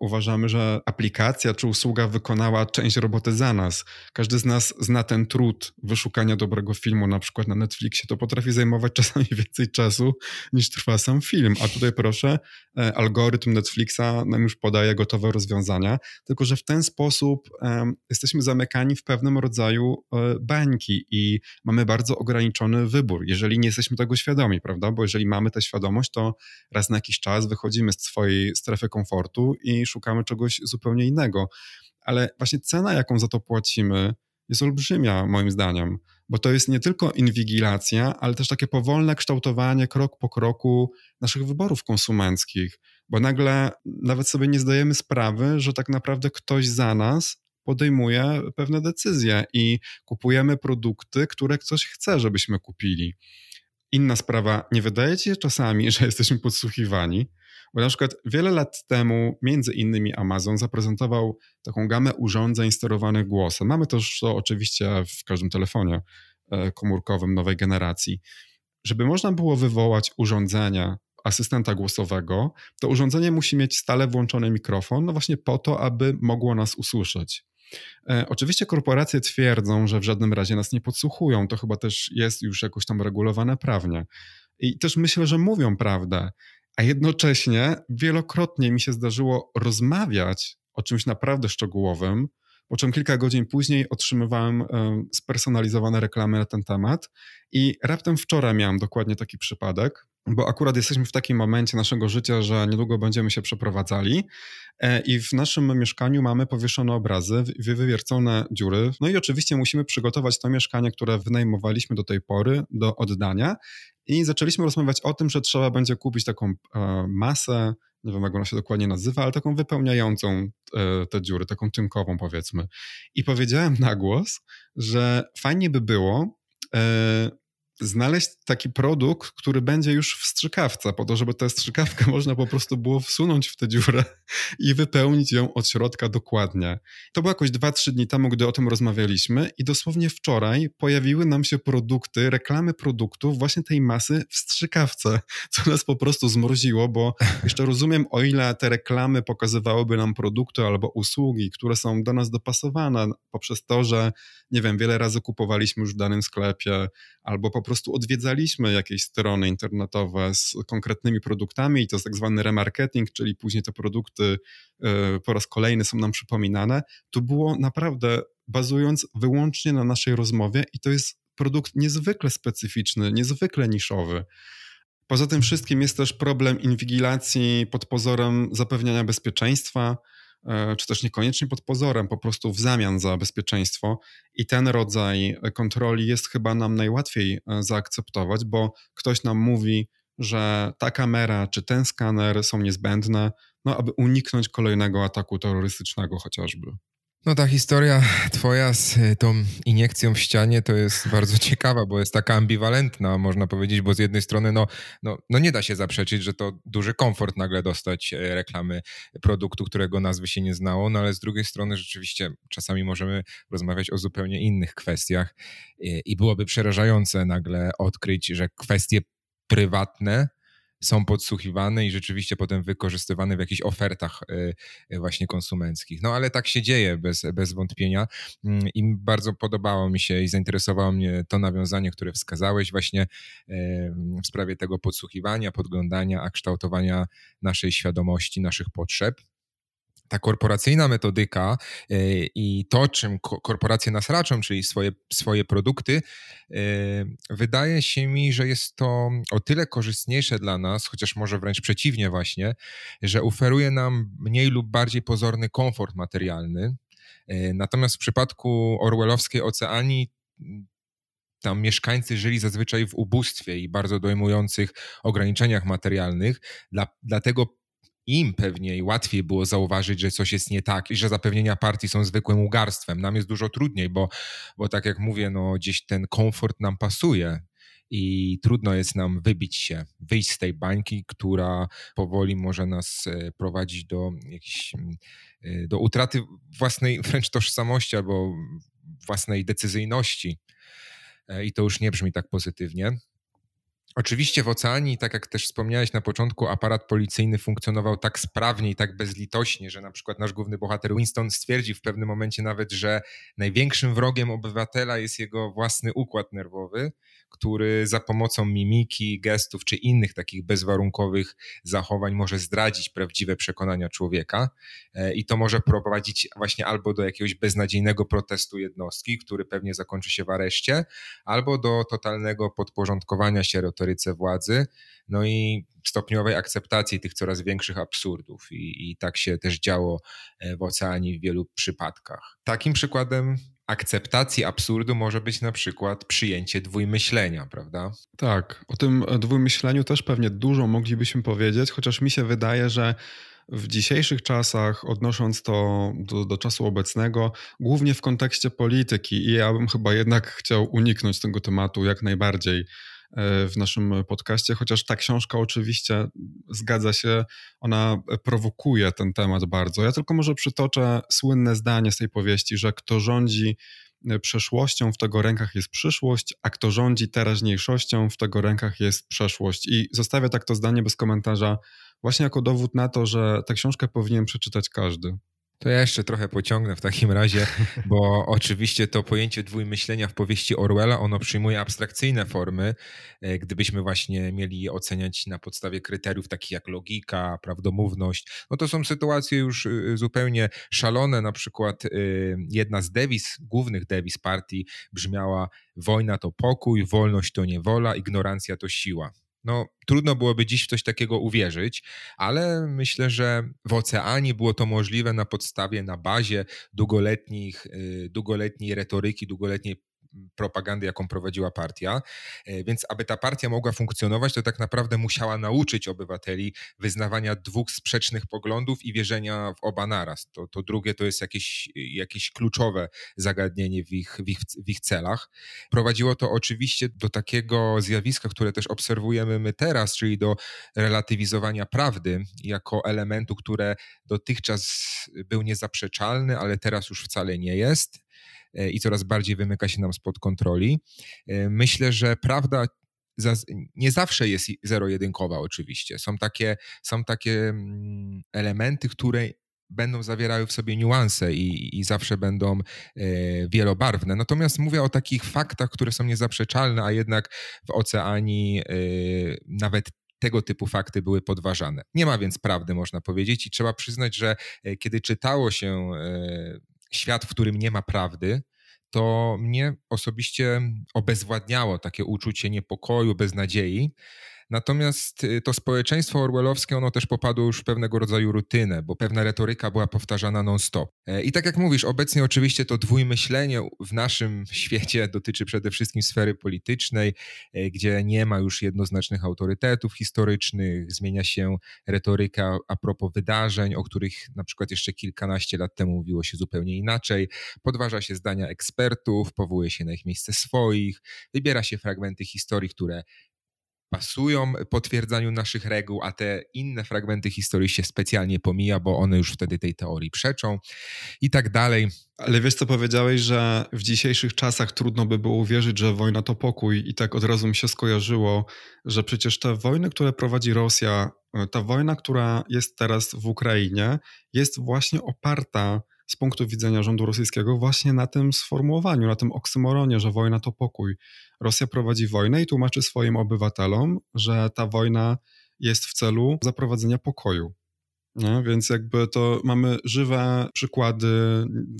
uważamy, że aplikacja czy usługa wykonała część roboty za nas. Każdy z nas zna ten trud wyszukania dobrego filmu, na przykład na Netflixie. To potrafi zajmować czasami więcej czasu niż trwa sam film. A tutaj proszę, e, algorytm Netflixa nam już podaje gotowe rozwiązania, tylko że w ten sposób jesteśmy zamykani w pewnym rodzaju um, bańki i mamy bardzo ograniczony wybór, jeżeli nie jesteśmy tego świadomi, prawda? Bo jeżeli mamy tę świadomość, to raz na jakiś czas wychodzimy z swojej strefy komfortu i szukamy czegoś zupełnie innego. Ale właśnie cena, jaką za to płacimy, jest olbrzymia, moim zdaniem, bo to jest nie tylko inwigilacja, ale też takie powolne kształtowanie krok po kroku naszych wyborów konsumenckich, bo nagle nawet sobie nie zdajemy sprawy, że tak naprawdę ktoś za nas podejmuje pewne decyzje i kupujemy produkty, które ktoś chce, żebyśmy kupili. Inna sprawa, nie wydaje ci się czasami, że jesteśmy podsłuchiwani? Bo na przykład wiele lat temu, między innymi Amazon zaprezentował taką gamę urządzeń sterowanych głosem. Mamy to już to oczywiście w każdym telefonie e, komórkowym nowej generacji. Żeby można było wywołać urządzenia asystenta głosowego, to urządzenie musi mieć stale włączony mikrofon, no właśnie po to, aby mogło nas usłyszeć. E, oczywiście korporacje twierdzą, że w żadnym razie nas nie podsłuchują. To chyba też jest już jakoś tam regulowane prawnie. I też myślę, że mówią prawdę. A jednocześnie wielokrotnie mi się zdarzyło rozmawiać o czymś naprawdę szczegółowym, po czym kilka godzin później otrzymywałem spersonalizowane reklamy na ten temat. I raptem wczoraj miałem dokładnie taki przypadek, bo akurat jesteśmy w takim momencie naszego życia, że niedługo będziemy się przeprowadzali e, i w naszym mieszkaniu mamy powieszone obrazy, wywiercone dziury. No i oczywiście musimy przygotować to mieszkanie, które wynajmowaliśmy do tej pory do oddania i zaczęliśmy rozmawiać o tym, że trzeba będzie kupić taką e, masę, nie wiem jak ona się dokładnie nazywa, ale taką wypełniającą e, te dziury, taką tynkową powiedzmy. I powiedziałem na głos, że fajnie by było znaleźć taki produkt, który będzie już w strzykawce, po to, żeby tę strzykawkę można po prostu było wsunąć w tę dziurę i wypełnić ją od środka dokładnie. To było jakoś 2-3 dni temu, gdy o tym rozmawialiśmy i dosłownie wczoraj pojawiły nam się produkty, reklamy produktów właśnie tej masy w strzykawce, co nas po prostu zmroziło, bo jeszcze rozumiem, o ile te reklamy pokazywałyby nam produkty albo usługi, które są do nas dopasowane poprzez to, że nie wiem, wiele razy kupowaliśmy już w danym sklepie, albo po prostu odwiedzaliśmy jakieś strony internetowe z konkretnymi produktami i to jest tak zwany remarketing, czyli później te produkty e, po raz kolejny są nam przypominane. To było naprawdę bazując wyłącznie na naszej rozmowie i to jest produkt niezwykle specyficzny, niezwykle niszowy. Poza tym wszystkim jest też problem inwigilacji pod pozorem zapewniania bezpieczeństwa, czy też niekoniecznie pod pozorem, po prostu w zamian za bezpieczeństwo. I ten rodzaj kontroli jest chyba nam najłatwiej e, zaakceptować, bo ktoś nam mówi, że ta kamera czy ten skaner są niezbędne, no, aby uniknąć kolejnego ataku terrorystycznego chociażby. No ta historia twoja z y, tą iniekcją w ścianie to jest bardzo ciekawa, bo jest taka ambiwalentna, można powiedzieć, bo z jednej strony no, no, no nie da się zaprzeczyć, że to duży komfort nagle dostać e, reklamy produktu, którego nazwy się nie znało, no ale z drugiej strony rzeczywiście czasami możemy rozmawiać o zupełnie innych kwestiach i byłoby przerażające nagle odkryć, że kwestie prywatne są podsłuchiwane i rzeczywiście potem wykorzystywane w jakichś ofertach y, y, właśnie konsumenckich. No ale tak się dzieje bez, bez wątpienia mm, i bardzo podobało mi się i zainteresowało mnie to nawiązanie, które wskazałeś właśnie w sprawie tego podsłuchiwania, podglądania, a kształtowania naszej świadomości, naszych potrzeb ta korporacyjna metodyka e, i to, czym korporacje nas raczą, czyli swoje, swoje produkty, e, wydaje się mi, że jest to o tyle korzystniejsze dla nas, chociaż może wręcz przeciwnie właśnie, że oferuje nam mniej lub bardziej pozorny komfort materialny. E, natomiast w przypadku orwellowskiej Oceanii tam mieszkańcy żyli zazwyczaj w ubóstwie i bardzo dojmujących ograniczeniach materialnych. Dla, dlatego im pewniej łatwiej było zauważyć, że coś jest nie tak i że zapewnienia partii są zwykłym ugarstwem. Nam jest dużo trudniej, bo, bo tak jak mówię, no gdzieś ten komfort nam pasuje i trudno jest nam wybić się, wyjść z tej bańki, która powoli może nas e, prowadzić do jakiejś, e, do utraty własnej wręcz tożsamości albo własnej decyzyjności. E, I to już nie brzmi tak pozytywnie. Oczywiście w Oceanii, tak jak też wspomniałeś na początku, aparat policyjny funkcjonował tak sprawnie i tak bezlitośnie, że na przykład nasz główny bohater Winston stwierdził w pewnym momencie nawet, że największym wrogiem obywatela jest jego własny układ nerwowy, który za pomocą mimiki, gestów czy innych takich bezwarunkowych zachowań może zdradzić prawdziwe przekonania człowieka e, i to może prowadzić właśnie albo do jakiegoś beznadziejnego protestu jednostki, który pewnie zakończy się w areszcie, albo do totalnego podporządkowania się retoryce władzy, no i stopniowej akceptacji tych coraz większych absurdów. I, I tak się też działo e, w oceanie w wielu przypadkach. Takim przykładem akceptacji absurdu może być na przykład przyjęcie dwójmyślenia, prawda? Tak, o tym dwójmyśleniu też pewnie dużo moglibyśmy powiedzieć, chociaż mi się wydaje, że w dzisiejszych czasach, odnosząc to do, do, czasu obecnego, głównie w kontekście polityki, i ja bym chyba jednak chciał uniknąć tego tematu jak najbardziej, w naszym podcaście, chociaż ta książka oczywiście zgadza się, ona prowokuje ten temat bardzo. Ja tylko może przytoczę słynne zdanie z tej powieści, że kto rządzi e, przeszłością, w tego rękach jest przyszłość, a kto rządzi teraźniejszością, w tego rękach jest przeszłość. I zostawię tak to zdanie bez komentarza, właśnie jako dowód na to, że tę książkę powinien przeczytać każdy. To ja jeszcze trochę pociągnę w takim razie, bo oczywiście to pojęcie dwójmyślenia w powieści Orwella, ono przyjmuje abstrakcyjne formy. E, gdybyśmy właśnie mieli je oceniać na podstawie kryteriów takich jak logika, prawdomówność, no to są sytuacje już y, zupełnie szalone. Na przykład y, jedna z dewiz, głównych dewiz partii brzmiała wojna to pokój, wolność to niewola, ignorancja to siła. No, trudno byłoby dziś w coś takiego uwierzyć, ale myślę, że w oceanie było to możliwe na podstawie, na bazie długoletnich, y, długoletniej retoryki, długoletniej propagandy, jaką prowadziła partia. E, więc aby ta partia mogła funkcjonować, to tak naprawdę musiała nauczyć obywateli wyznawania dwóch sprzecznych poglądów i wierzenia w oba naraz. To, to drugie to jest jakieś, jakieś kluczowe zagadnienie w ich, w, ich, w ich celach. Prowadziło to oczywiście do takiego zjawiska, które też obserwujemy my teraz, czyli do relatywizowania prawdy jako elementu, które dotychczas był niezaprzeczalny, ale teraz już wcale nie jest i coraz bardziej wymyka się nam spod kontroli. E, myślę, że prawda nie zawsze jest zero-jedynkowa oczywiście. Są takie, są takie mm, elementy, które będą zawierały w sobie niuanse i, i zawsze będą e, wielobarwne. Natomiast mówię o takich faktach, które są niezaprzeczalne, a jednak w oceanii e, nawet tego typu fakty były podważane. Nie ma więc prawdy, można powiedzieć, i trzeba przyznać, że e, kiedy czytało się świat, w którym nie ma prawdy, to mnie osobiście obezwładniało takie uczucie niepokoju, beznadziei. Natomiast y, to społeczeństwo orwellowskie, ono też popadło już w pewnego rodzaju rutynę, bo pewna retoryka była powtarzana non-stop. E, I tak jak mówisz, obecnie oczywiście to dwójmyślenie w naszym świecie dotyczy przede wszystkim sfery politycznej, e, gdzie nie ma już jednoznacznych autorytetów historycznych, zmienia się retoryka a propos wydarzeń, o których na przykład jeszcze kilkanaście lat temu mówiło się zupełnie inaczej, podważa się zdania ekspertów, powołuje się na ich miejsce swoich, wybiera się fragmenty historii, które pasują potwierdzaniu naszych reguł, a te inne fragmenty historii się specjalnie pomija, bo one już wtedy tej teorii przeczą i tak dalej. Ale wiesz co powiedziałeś, że w dzisiejszych czasach trudno by było uwierzyć, że wojna to pokój i tak od razu mi się skojarzyło, że przecież te wojny, które prowadzi Rosja, ta wojna, która jest teraz w Ukrainie, jest właśnie oparta z punktu widzenia rządu rosyjskiego właśnie na tym sformułowaniu, na tym oksymoronie, że wojna to pokój. Rosja prowadzi wojnę i tłumaczy swoim obywatelom, że ta wojna jest w celu zaprowadzenia pokoju. Nie? Więc jakby to mamy żywe przykłady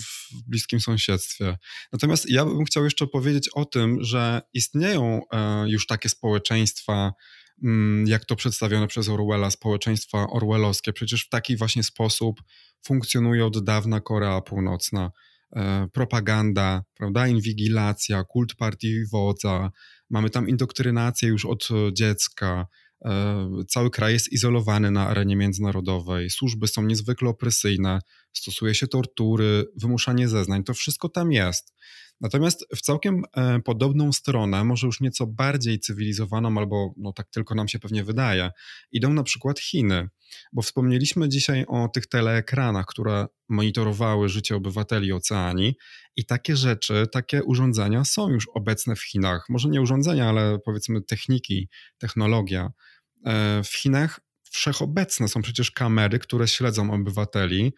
w bliskim sąsiedztwie. Natomiast ja bym chciał jeszcze powiedzieć o tym, że istnieją e, już takie społeczeństwa, jak to przedstawione przez Orwella, społeczeństwa orwellowskie. Przecież w taki właśnie sposób funkcjonuje od dawna Korea Północna. E, propaganda, prawda, inwigilacja, kult partii wodza, mamy tam indoktrynację już od dziecka, e, cały kraj jest izolowany na arenie międzynarodowej, służby są niezwykle opresyjne, stosuje się tortury, wymuszanie zeznań, to wszystko tam jest. Natomiast w całkiem e, podobną stronę, może już nieco bardziej cywilizowaną, albo no tak tylko nam się pewnie wydaje, idą na przykład Chiny. Bo wspomnieliśmy dzisiaj o tych teleekranach, które monitorowały życie obywateli oceanii, i takie rzeczy, takie urządzenia są już obecne w Chinach. Może nie urządzenia, ale powiedzmy techniki, technologia. E, w Chinach wszechobecne są przecież kamery, które śledzą obywateli,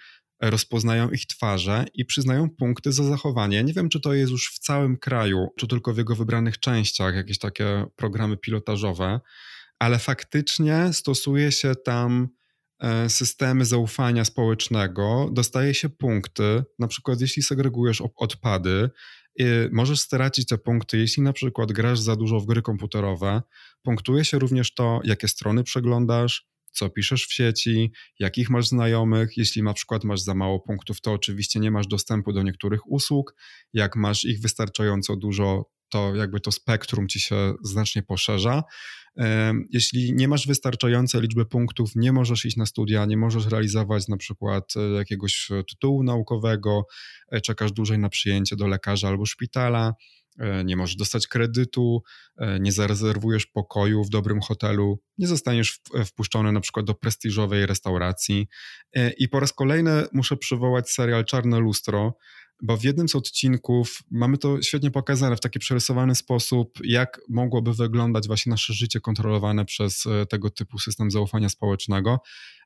rozpoznają ich twarze i przyznają punkty za zachowanie. Nie wiem, czy to jest już w całym kraju, czy tylko w jego wybranych częściach, jakieś takie programy pilotażowe, ale faktycznie stosuje się tam e, systemy zaufania społecznego, dostaje się punkty, na przykład jeśli segregujesz odpady, możesz stracić te punkty, jeśli na przykład grasz za dużo w gry komputerowe. Punktuje się również to, jakie strony przeglądasz, co piszesz w sieci, jakich masz znajomych. Jeśli na przykład masz za mało punktów, to oczywiście nie masz dostępu do niektórych usług. Jak masz ich wystarczająco dużo, to jakby to spektrum ci się znacznie poszerza. Jeśli nie masz wystarczającej liczby punktów, nie możesz iść na studia, nie możesz realizować na przykład e, jakiegoś tytułu naukowego, e, czekasz dłużej na przyjęcie do lekarza albo szpitala. E, nie możesz dostać kredytu, e, nie zarezerwujesz pokoju w dobrym hotelu, nie zostaniesz wpuszczony na przykład do prestiżowej restauracji. E, I po raz kolejny muszę przywołać serial Czarne Lustro, bo w jednym z odcinków mamy to świetnie pokazane w taki przerysowany sposób, jak mogłoby wyglądać właśnie nasze życie kontrolowane przez tego typu system zaufania społecznego.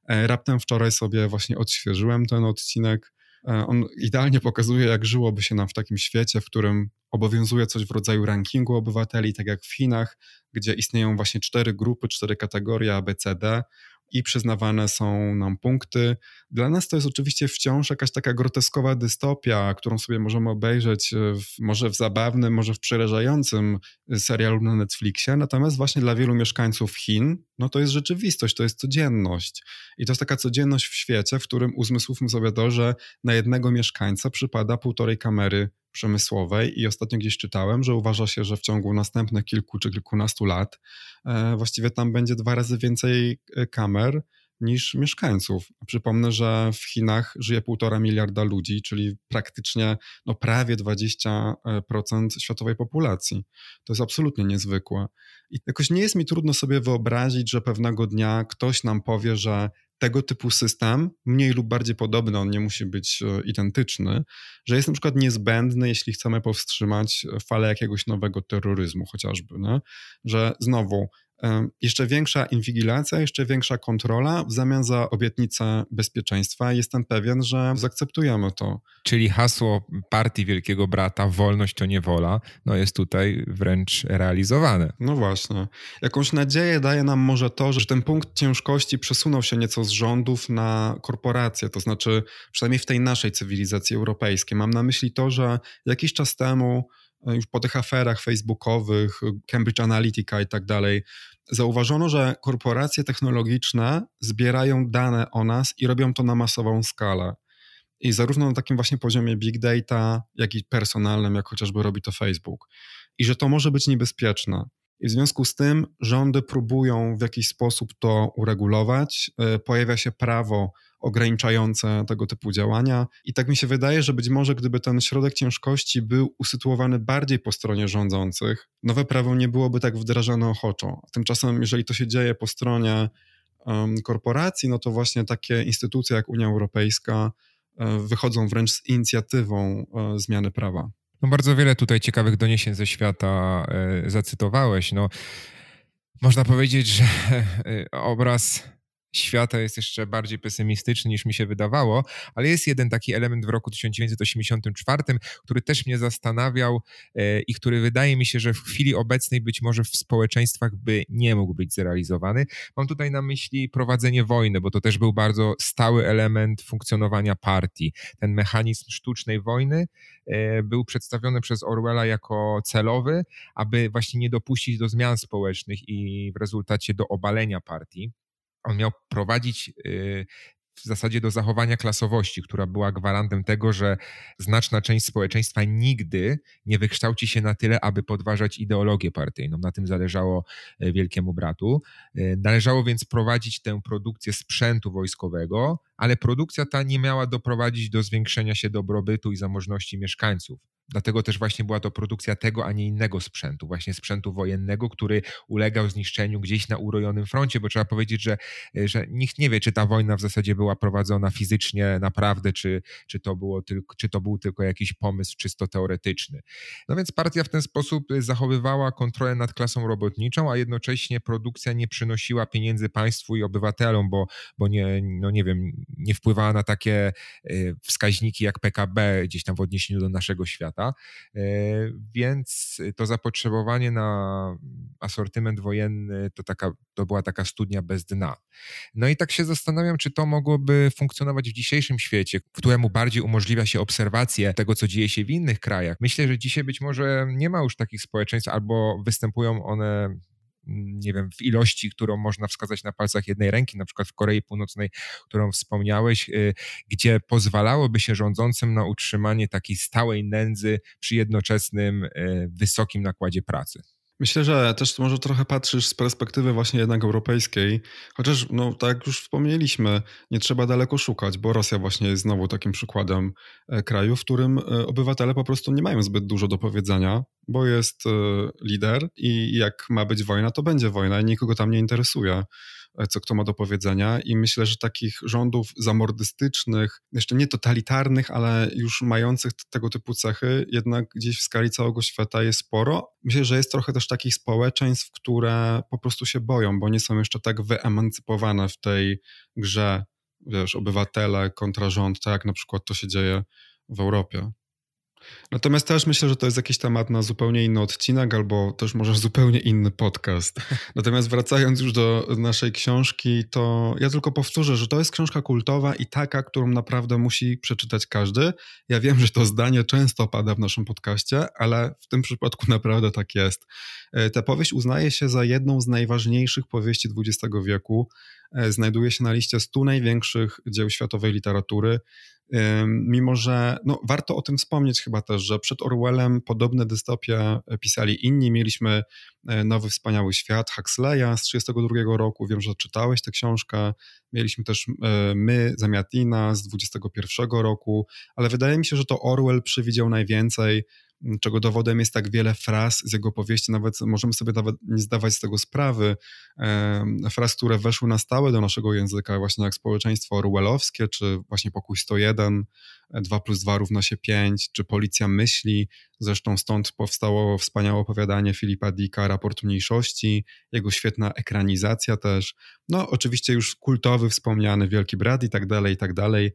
Raptem wczoraj sobie właśnie odświeżyłem ten odcinek E, on idealnie pokazuje, jak żyłoby się nam w takim świecie, w którym obowiązuje coś w rodzaju rankingu obywateli, tak jak w Chinach, gdzie istnieją właśnie cztery grupy, cztery kategorie ABCD i przyznawane są nam punkty. Dla nas to jest oczywiście wciąż jakaś taka groteskowa dystopia, którą sobie możemy obejrzeć w, może w zabawnym, może w przerażającym serialu na Netflixie, natomiast właśnie dla wielu mieszkańców Chin, no to jest rzeczywistość, to jest codzienność. I to jest taka codzienność w świecie, w którym uzmysłówmy sobie to, że na jednego mieszkańca przypada półtorej kamery przemysłowej i ostatnio gdzieś czytałem, że uważa się, że w ciągu następnych kilku czy kilkunastu lat e, właściwie tam będzie dwa razy więcej e, kamer niż mieszkańców. Przypomnę, że w Chinach żyje półtora miliarda ludzi, czyli praktycznie no, prawie 20% światowej populacji. To jest absolutnie niezwykłe. I jakoś nie jest mi trudno sobie wyobrazić, że pewnego dnia ktoś nam powie, że tego typu system, mniej lub bardziej podobny, on nie musi być e, identyczny, że jest na przykład niezbędny, jeśli chcemy powstrzymać falę jakiegoś nowego terroryzmu chociażby. Nie? Że znowu jeszcze większa inwigilacja, jeszcze większa kontrola w zamian za obietnicę bezpieczeństwa. Jestem pewien, że zaakceptujemy to. Czyli hasło partii Wielkiego Brata, wolność to niewola, no jest tutaj wręcz realizowane. No właśnie. Jakąś nadzieję daje nam może to, że ten punkt ciężkości przesunął się nieco z rządów na korporacje, to znaczy przynajmniej w tej naszej cywilizacji europejskiej. Mam na myśli to, że jakiś czas temu już po tych aferach facebookowych, Cambridge Analytica i tak dalej, zauważono, że korporacje technologiczne zbierają dane o nas i robią to na masową skalę. I zarówno na takim właśnie poziomie big data, jak i personalnym, jak chociażby robi to Facebook. I że to może być niebezpieczne. I w związku z tym rządy próbują w jakiś sposób to uregulować. E, pojawia się prawo ograniczające tego typu działania. I tak mi się wydaje, że być może gdyby ten środek ciężkości był usytuowany bardziej po stronie rządzących, nowe prawo nie byłoby tak wdrażane ochoczo. Tymczasem, jeżeli to się dzieje po stronie um, korporacji, no to właśnie takie instytucje jak Unia Europejska um, wychodzą wręcz z inicjatywą um, zmiany prawa. No bardzo wiele tutaj ciekawych doniesień ze świata e, zacytowałeś. No, można powiedzieć, że obraz świata jest jeszcze bardziej pesymistyczny niż mi się wydawało, ale jest jeden taki element w roku 1984, który też mnie zastanawiał e, i który wydaje mi się, że w chwili obecnej być może w społeczeństwach by nie mógł być zrealizowany. Mam tutaj na myśli prowadzenie wojny, bo to też był bardzo stały element funkcjonowania partii. Ten mechanizm sztucznej wojny e, był przedstawiony przez Orwella jako celowy, aby właśnie nie dopuścić do zmian społecznych i w rezultacie do obalenia partii on miał prowadzić y, w zasadzie do zachowania klasowości, która była gwarantem tego, że znaczna część społeczeństwa nigdy nie wykształci się na tyle, aby podważać ideologię partyjną. Na tym zależało y, Wielkiemu Bratu. Y, należało więc prowadzić tę produkcję sprzętu wojskowego, ale produkcja ta nie miała doprowadzić do zwiększenia się dobrobytu i zamożności mieszkańców. Dlatego też właśnie była to produkcja tego, a nie innego sprzętu, właśnie sprzętu wojennego, który ulegał zniszczeniu gdzieś na urojonym froncie, bo trzeba powiedzieć, że, że nikt nie wie, czy ta wojna w zasadzie była prowadzona fizycznie naprawdę, czy, czy, to było tylko, czy to był tylko jakiś pomysł czysto teoretyczny. No więc partia w ten sposób zachowywała kontrolę nad klasą robotniczą, a jednocześnie produkcja nie przynosiła pieniędzy państwu i obywatelom, bo, bo nie, no nie wiem, nie wpływała na takie y, wskaźniki jak PKB gdzieś tam w odniesieniu do naszego świata. Y, więc to zapotrzebowanie na asortyment wojenny to, taka, to była taka studnia bez dna. No i tak się zastanawiam, czy to mogłoby funkcjonować w dzisiejszym świecie, któremu bardziej umożliwia się obserwację tego, co dzieje się w innych krajach. Myślę, że dzisiaj być może nie ma już takich społeczeństw, albo występują one nie wiem, w ilości, którą można wskazać na palcach jednej ręki, na przykład w Korei Północnej, którą wspomniałeś, y, gdzie pozwalałoby się rządzącym na utrzymanie takiej stałej nędzy przy jednoczesnym y, wysokim nakładzie pracy. Myślę, że też może trochę patrzysz z perspektywy właśnie jednak europejskiej, chociaż no tak jak już wspomnieliśmy, nie trzeba daleko szukać, bo Rosja właśnie jest znowu takim przykładem e, kraju, w którym e, obywatele po prostu nie mają zbyt dużo do powiedzenia, bo jest e, lider i jak ma być wojna, to będzie wojna i nikogo tam nie interesuje co kto ma do powiedzenia. I myślę, że takich rządów zamordystycznych, jeszcze nie totalitarnych, ale już mających tego typu cechy, jednak gdzieś w skali całego świata jest sporo. Myślę, że jest trochę też takich społeczeństw, które po prostu się boją, bo nie są jeszcze tak wyemancypowane w tej grze, wiesz, obywatele kontra rząd, tak jak na przykład to się dzieje w Europie. Natomiast też myślę, że to jest jakiś temat na zupełnie inny odcinek, albo też może zupełnie inny podcast. Natomiast wracając już do naszej książki, to ja tylko powtórzę, że to jest książka kultowa i taka, którą naprawdę musi przeczytać każdy. Ja wiem, że to zdanie często pada w naszym podcaście, ale w tym przypadku naprawdę tak jest. E, ta powieść uznaje się za jedną z najważniejszych powieści XX wieku. E, znajduje się na liście 100 największych dzieł światowej literatury Mimo, że no, warto o tym wspomnieć chyba też, że przed Orwellem podobne dystopie pisali inni. Mieliśmy e, Nowy Wspaniały Świat Huxleya z 1932 roku. Wiem, że czytałeś tę książkę. Mieliśmy też e, My, Zamiatina z 21 roku, ale wydaje mi się, że to Orwell przewidział najwięcej czego dowodem jest tak wiele fraz z jego powieści, nawet możemy sobie nawet nie zdawać z tego sprawy, fraz, które weszły na stałe do naszego języka, właśnie jak społeczeństwo orwellowskie, czy właśnie pokój 101, 2 plus 2 równa się 5, czy Policja myśli, zresztą stąd powstało wspaniałe opowiadanie Filipa Dicka, Raport Mniejszości, jego świetna ekranizacja też, no oczywiście już kultowy, wspomniany Wielki Brat i tak dalej, i tak dalej,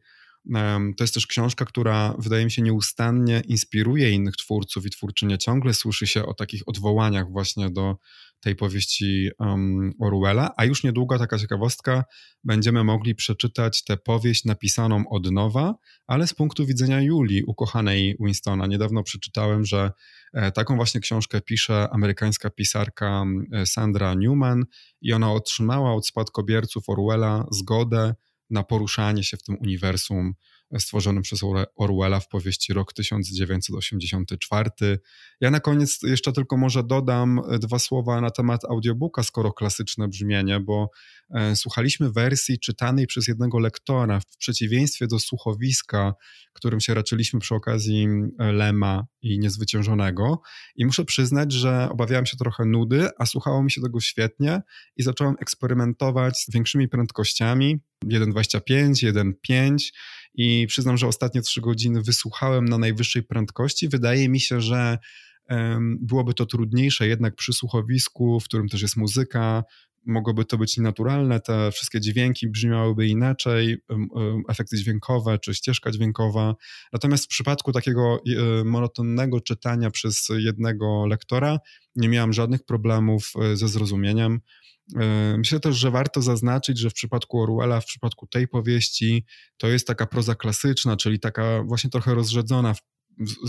to jest też książka, która wydaje mi się nieustannie inspiruje innych twórców i twórczynie. Ciągle słyszy się o takich odwołaniach właśnie do tej powieści um, Orwella, a już niedługo taka ciekawostka, będziemy mogli przeczytać tę powieść napisaną od nowa, ale z punktu widzenia Julii, ukochanej Winstona. Niedawno przeczytałem, że e, taką właśnie książkę pisze amerykańska pisarka Sandra Newman i ona otrzymała od spadkobierców Orwella zgodę na poruszanie się w tym uniwersum stworzonym przez Orwella w powieści Rok 1984. Ja na koniec jeszcze tylko może dodam dwa słowa na temat audiobooka, skoro klasyczne brzmienie, bo e, słuchaliśmy wersji czytanej przez jednego lektora w przeciwieństwie do słuchowiska, którym się raczyliśmy przy okazji e, Lema i Niezwyciężonego. I muszę przyznać, że obawiałem się trochę nudy, a słuchało mi się tego świetnie i zacząłem eksperymentować z większymi prędkościami 1.25, 1.5 i przyznam, że ostatnie trzy godziny wysłuchałem na najwyższej prędkości. Wydaje mi się, że byłoby to trudniejsze jednak przy słuchowisku, w którym też jest muzyka, mogłoby to być nienaturalne, te wszystkie dźwięki brzmiałyby inaczej, efekty dźwiękowe czy ścieżka dźwiękowa. Natomiast w przypadku takiego e, monotonnego czytania przez jednego lektora nie miałem żadnych problemów e, ze zrozumieniem. E, myślę też, że warto zaznaczyć, że w przypadku Orwella, w przypadku tej powieści, to jest taka proza klasyczna, czyli taka właśnie trochę rozrzedzona,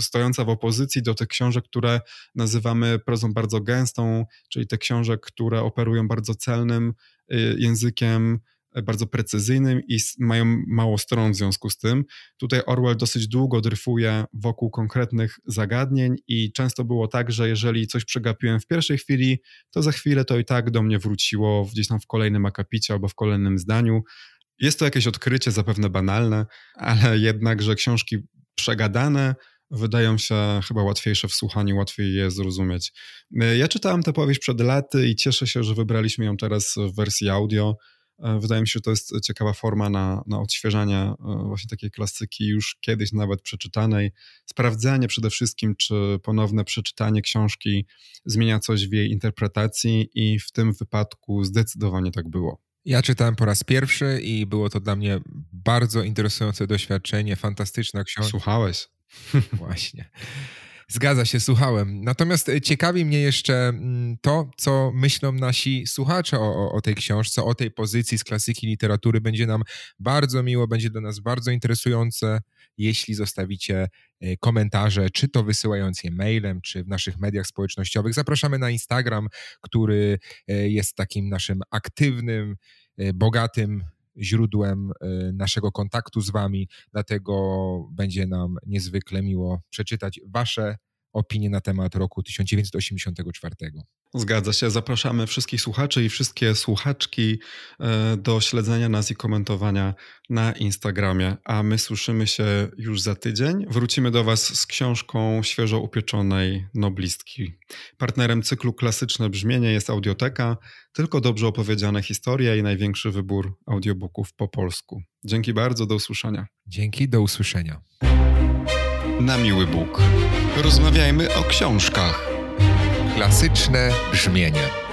stojąca w opozycji do tych książek, które nazywamy prozą bardzo gęstą, czyli te książek, które operują bardzo celnym y, językiem, bardzo precyzyjnym i mają mało stron w związku z tym. Tutaj Orwell dosyć długo dryfuje wokół konkretnych zagadnień i często było tak, że jeżeli coś przegapiłem w pierwszej chwili, to za chwilę to i tak do mnie wróciło gdzieś tam w kolejnym akapicie albo w kolejnym zdaniu. Jest to jakieś odkrycie, zapewne banalne, ale jednak, że książki przegadane wydają się chyba łatwiejsze w słuchaniu, łatwiej je zrozumieć. Ja czytałem tę powieść przed laty i cieszę się, że wybraliśmy ją teraz w wersji audio. E, wydaje mi się, że to jest ciekawa forma na, na odświeżanie e, właśnie takiej klasyki już kiedyś nawet przeczytanej. Sprawdzenie przede wszystkim, czy ponowne przeczytanie książki zmienia coś w jej interpretacji i w tym wypadku zdecydowanie tak było. Ja czytałem po raz pierwszy i było to dla mnie bardzo interesujące doświadczenie, fantastyczna książka. Słuchałeś? Właśnie. Zgadza się, słuchałem. Natomiast e, ciekawi mnie jeszcze mm, to, co myślą nasi słuchacze o, o, tej książce, o tej pozycji z klasyki literatury. Będzie nam bardzo miło, będzie dla nas bardzo interesujące, jeśli zostawicie e, komentarze, czy to wysyłając je mailem, czy w naszych mediach społecznościowych. Zapraszamy na Instagram, który e, jest takim naszym aktywnym, bogatym źródłem y, naszego kontaktu z Wami, dlatego będzie nam niezwykle miło przeczytać Wasze opinie na temat roku 1984. Zgadza się. Zapraszamy wszystkich słuchaczy i wszystkie słuchaczki e, do śledzenia nas i komentowania na Instagramie. A my słyszymy się już za tydzień. Wrócimy do Was z książką świeżo upieczonej noblistki. Partnerem cyklu Klasyczne Brzmienie jest Audioteka, tylko dobrze opowiedziane historie i największy wybór audiobooków po polsku. Dzięki bardzo, do usłyszenia. Dzięki, do usłyszenia. Na miły Bóg. Rozmawiajmy o książkach. Klasyczne brzmienie.